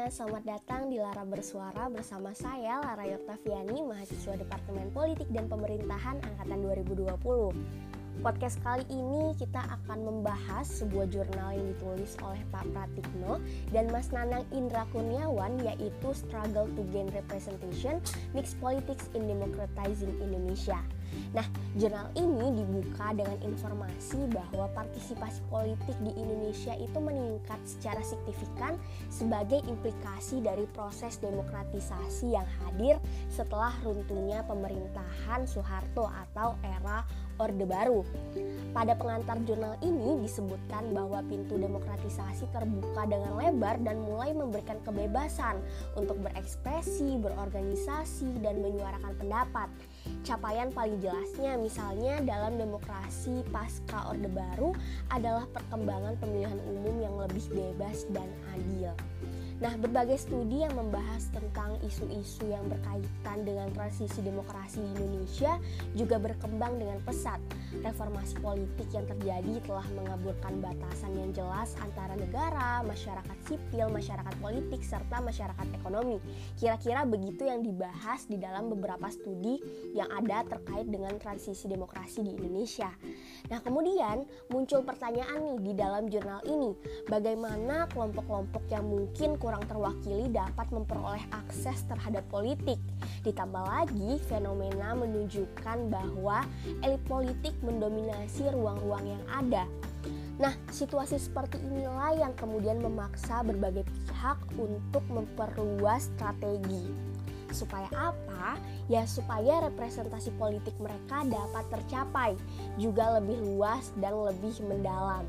semuanya, selamat datang di Lara Bersuara bersama saya Lara Yoktaviani, mahasiswa Departemen Politik dan Pemerintahan Angkatan 2020. Podcast kali ini kita akan membahas sebuah jurnal yang ditulis oleh Pak Pratikno dan Mas Nanang Indra Kurniawan yaitu Struggle to Gain Representation Mixed Politics in Democratizing Indonesia. Nah, jurnal ini dibuka dengan informasi bahwa partisipasi politik di Indonesia itu meningkat secara signifikan sebagai implikasi dari proses demokratisasi yang hadir setelah runtuhnya pemerintahan Soeharto atau era Orde Baru. Pada pengantar jurnal ini disebutkan bahwa pintu demokratisasi terbuka dengan lebar dan mulai memberikan kebebasan untuk berekspresi, berorganisasi, dan menyuarakan pendapat. Capaian paling jelasnya misalnya dalam demokrasi pasca Orde Baru adalah perkembangan pemilihan umum yang lebih bebas dan adil. Nah, berbagai studi yang membahas tentang isu-isu yang berkaitan dengan transisi demokrasi di Indonesia juga berkembang dengan pesat. Reformasi politik yang terjadi telah mengaburkan batasan yang jelas antara negara, masyarakat sipil, masyarakat politik, serta masyarakat ekonomi. Kira-kira begitu yang dibahas di dalam beberapa studi yang ada terkait dengan transisi demokrasi di Indonesia. Nah, kemudian muncul pertanyaan nih di dalam jurnal ini, bagaimana kelompok-kelompok yang mungkin kurang terwakili dapat memperoleh akses terhadap politik. Ditambah lagi, fenomena menunjukkan bahwa elit politik mendominasi ruang-ruang yang ada. Nah, situasi seperti inilah yang kemudian memaksa berbagai pihak untuk memperluas strategi. Supaya apa? Ya supaya representasi politik mereka dapat tercapai, juga lebih luas dan lebih mendalam.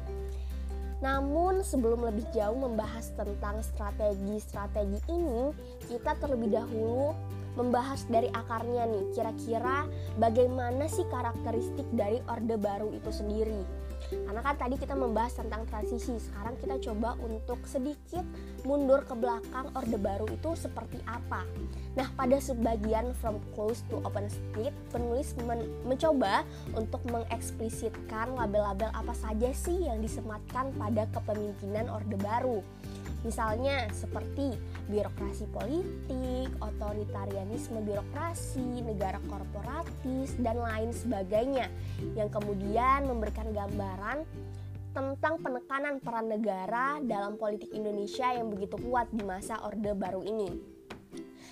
Namun sebelum lebih jauh membahas tentang strategi-strategi ini, kita terlebih dahulu membahas dari akarnya nih. Kira-kira bagaimana sih karakteristik dari Orde Baru itu sendiri? Karena kan tadi kita membahas tentang transisi, sekarang kita coba untuk sedikit mundur ke belakang Orde Baru itu seperti apa. Nah, pada sebagian From Close to Open Street, penulis men mencoba untuk mengeksplisitkan label-label apa saja sih yang disematkan pada kepemimpinan Orde Baru. Misalnya seperti birokrasi politik, otoritarianisme birokrasi, negara korporatis, dan lain sebagainya yang kemudian memberikan gambaran tentang penekanan peran negara dalam politik Indonesia yang begitu kuat di masa Orde Baru ini.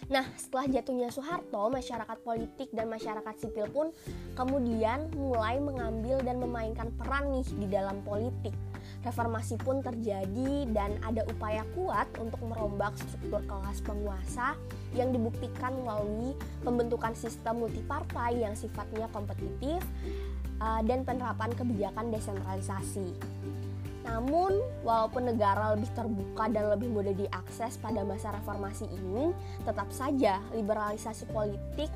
Nah, setelah jatuhnya Soeharto, masyarakat politik dan masyarakat sipil pun kemudian mulai mengambil dan memainkan peran nih di dalam politik. Reformasi pun terjadi dan ada upaya kuat untuk merombak struktur kelas penguasa yang dibuktikan melalui pembentukan sistem multipartai yang sifatnya kompetitif uh, dan penerapan kebijakan desentralisasi. Namun, walaupun negara lebih terbuka dan lebih mudah diakses pada masa reformasi ini, tetap saja liberalisasi politik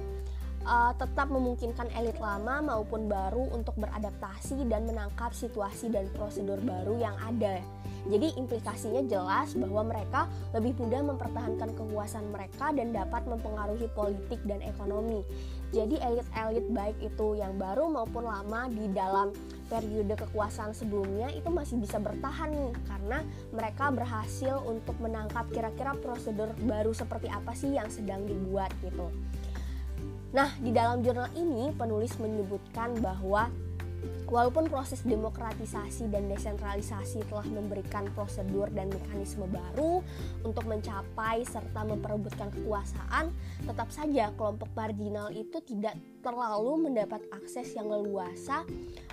uh, tetap memungkinkan elit lama maupun baru untuk beradaptasi dan menangkap situasi dan prosedur baru yang ada. Jadi implikasinya jelas bahwa mereka lebih mudah mempertahankan kekuasaan mereka dan dapat mempengaruhi politik dan ekonomi. Jadi elit-elit baik itu yang baru maupun lama di dalam periode kekuasaan sebelumnya itu masih bisa bertahan nih karena mereka berhasil untuk menangkap kira-kira prosedur baru seperti apa sih yang sedang dibuat gitu. Nah, di dalam jurnal ini penulis menyebutkan bahwa Walaupun proses demokratisasi dan desentralisasi telah memberikan prosedur dan mekanisme baru untuk mencapai serta memperebutkan kekuasaan, tetap saja kelompok marginal itu tidak terlalu mendapat akses yang leluasa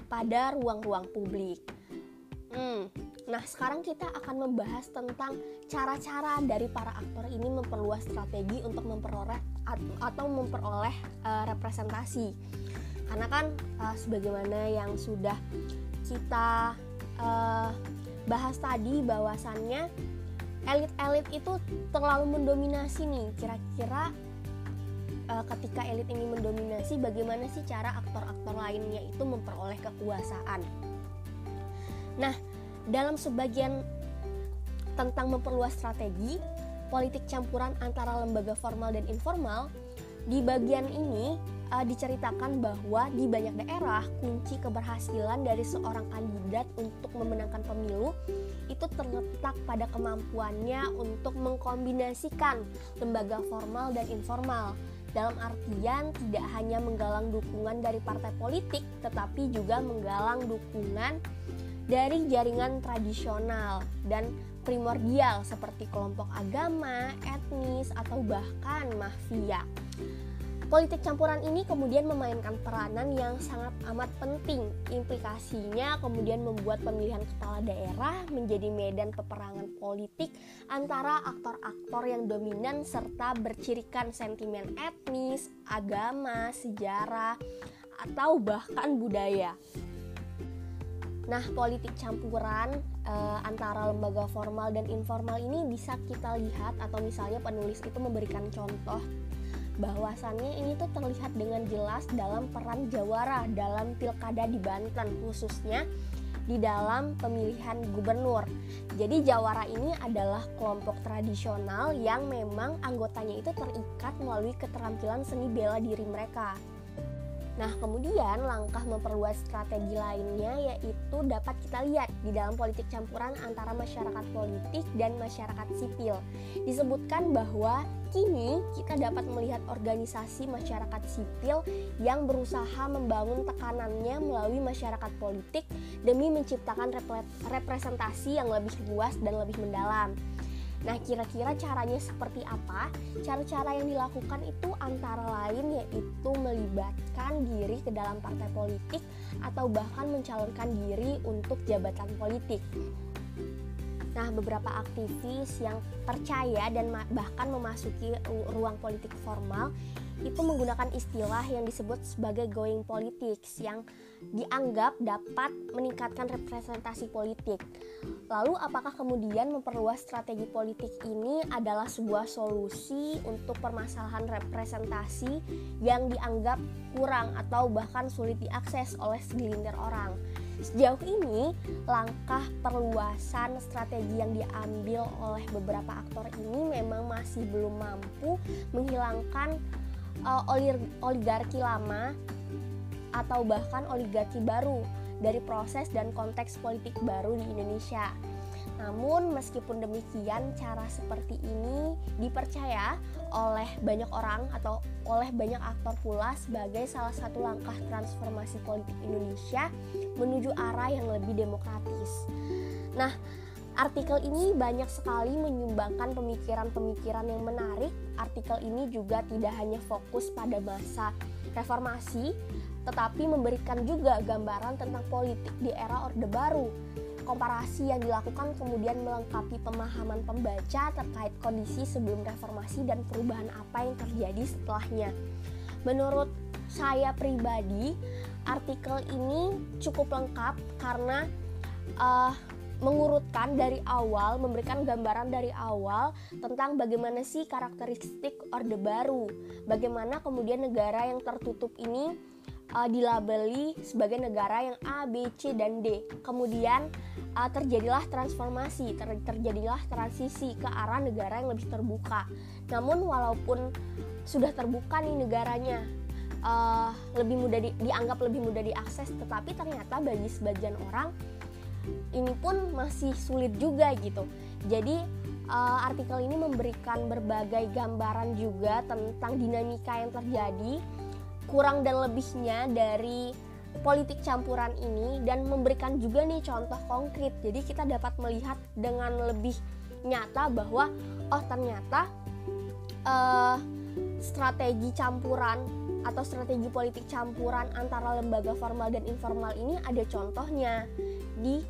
pada ruang-ruang publik. Hmm, nah sekarang kita akan membahas tentang cara-cara dari para aktor ini memperluas strategi untuk memperoleh atau memperoleh uh, representasi. Karena kan uh, sebagaimana yang sudah kita uh, bahas tadi bahwasannya elit-elit itu terlalu mendominasi nih. Kira-kira uh, ketika elit ini mendominasi bagaimana sih cara aktor-aktor lainnya itu memperoleh kekuasaan? Nah dalam sebagian tentang memperluas strategi politik campuran antara lembaga formal dan informal di bagian ini uh, diceritakan bahwa di banyak daerah kunci keberhasilan dari seorang kandidat untuk memenangkan pemilu itu terletak pada kemampuannya untuk mengkombinasikan lembaga formal dan informal. Dalam artian tidak hanya menggalang dukungan dari partai politik, tetapi juga menggalang dukungan dari jaringan tradisional dan primordial seperti kelompok agama, etnis, atau bahkan mafia. Politik campuran ini kemudian memainkan peranan yang sangat amat penting. Implikasinya kemudian membuat pemilihan kepala daerah menjadi medan peperangan politik antara aktor-aktor yang dominan serta bercirikan sentimen etnis, agama, sejarah, atau bahkan budaya. Nah, politik campuran e, antara lembaga formal dan informal ini bisa kita lihat atau misalnya penulis itu memberikan contoh bahwasannya ini tuh terlihat dengan jelas dalam peran Jawara dalam pilkada di Banten khususnya di dalam pemilihan gubernur. Jadi Jawara ini adalah kelompok tradisional yang memang anggotanya itu terikat melalui keterampilan seni bela diri mereka. Nah, kemudian langkah memperluas strategi lainnya yaitu dapat kita lihat di dalam politik campuran antara masyarakat politik dan masyarakat sipil. Disebutkan bahwa kini kita dapat melihat organisasi masyarakat sipil yang berusaha membangun tekanannya melalui masyarakat politik demi menciptakan representasi yang lebih luas dan lebih mendalam. Nah, kira-kira caranya seperti apa? Cara-cara yang dilakukan itu antara lain yaitu melibatkan diri ke dalam partai politik atau bahkan mencalonkan diri untuk jabatan politik. Nah, beberapa aktivis yang percaya dan bahkan memasuki ruang politik formal itu menggunakan istilah yang disebut sebagai going politics yang dianggap dapat meningkatkan representasi politik. Lalu apakah kemudian memperluas strategi politik ini adalah sebuah solusi untuk permasalahan representasi yang dianggap kurang atau bahkan sulit diakses oleh segelintir orang? Sejauh ini, langkah perluasan strategi yang diambil oleh beberapa aktor ini memang masih belum mampu menghilangkan uh, oligarki lama atau bahkan oligarki baru dari proses dan konteks politik baru di Indonesia. Namun meskipun demikian cara seperti ini dipercaya oleh banyak orang atau oleh banyak aktor pula sebagai salah satu langkah transformasi politik Indonesia menuju arah yang lebih demokratis. Nah, Artikel ini banyak sekali menyumbangkan pemikiran-pemikiran yang menarik. Artikel ini juga tidak hanya fokus pada masa reformasi, tetapi memberikan juga gambaran tentang politik di era Orde Baru. Komparasi yang dilakukan kemudian melengkapi pemahaman pembaca terkait kondisi sebelum reformasi dan perubahan apa yang terjadi setelahnya. Menurut saya pribadi, artikel ini cukup lengkap karena uh, mengurutkan dari awal, memberikan gambaran dari awal tentang bagaimana sih karakteristik Orde Baru, bagaimana kemudian negara yang tertutup ini uh, dilabeli sebagai negara yang A, B, C, dan D. Kemudian uh, terjadilah transformasi, ter terjadilah transisi ke arah negara yang lebih terbuka. Namun walaupun sudah terbuka nih negaranya, uh, lebih mudah di, dianggap lebih mudah diakses, tetapi ternyata bagi sebagian orang ini pun masih sulit juga gitu. Jadi uh, artikel ini memberikan berbagai gambaran juga tentang dinamika yang terjadi, kurang dan lebihnya dari politik campuran ini dan memberikan juga nih contoh konkret. Jadi kita dapat melihat dengan lebih nyata bahwa oh ternyata uh, strategi campuran atau strategi politik campuran antara lembaga formal dan informal ini ada contohnya di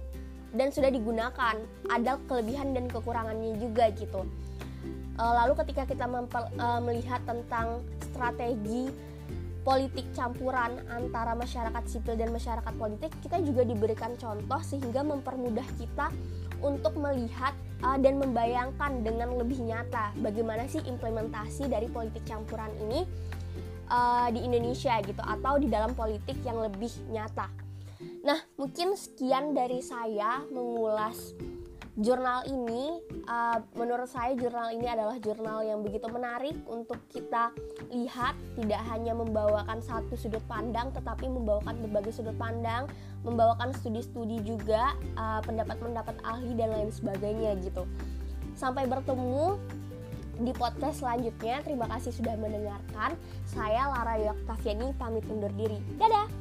dan sudah digunakan ada kelebihan dan kekurangannya juga gitu e, lalu ketika kita e, melihat tentang strategi politik campuran antara masyarakat sipil dan masyarakat politik kita juga diberikan contoh sehingga mempermudah kita untuk melihat uh, dan membayangkan dengan lebih nyata bagaimana sih implementasi dari politik campuran ini uh, di Indonesia gitu atau di dalam politik yang lebih nyata. Nah, mungkin sekian dari saya mengulas jurnal ini. Uh, menurut saya jurnal ini adalah jurnal yang begitu menarik untuk kita lihat tidak hanya membawakan satu sudut pandang tetapi membawakan berbagai sudut pandang membawakan studi-studi juga uh, pendapat-pendapat ahli dan lain sebagainya gitu. Sampai bertemu di podcast selanjutnya. Terima kasih sudah mendengarkan. Saya Lara Yoktaviani pamit undur diri. Dadah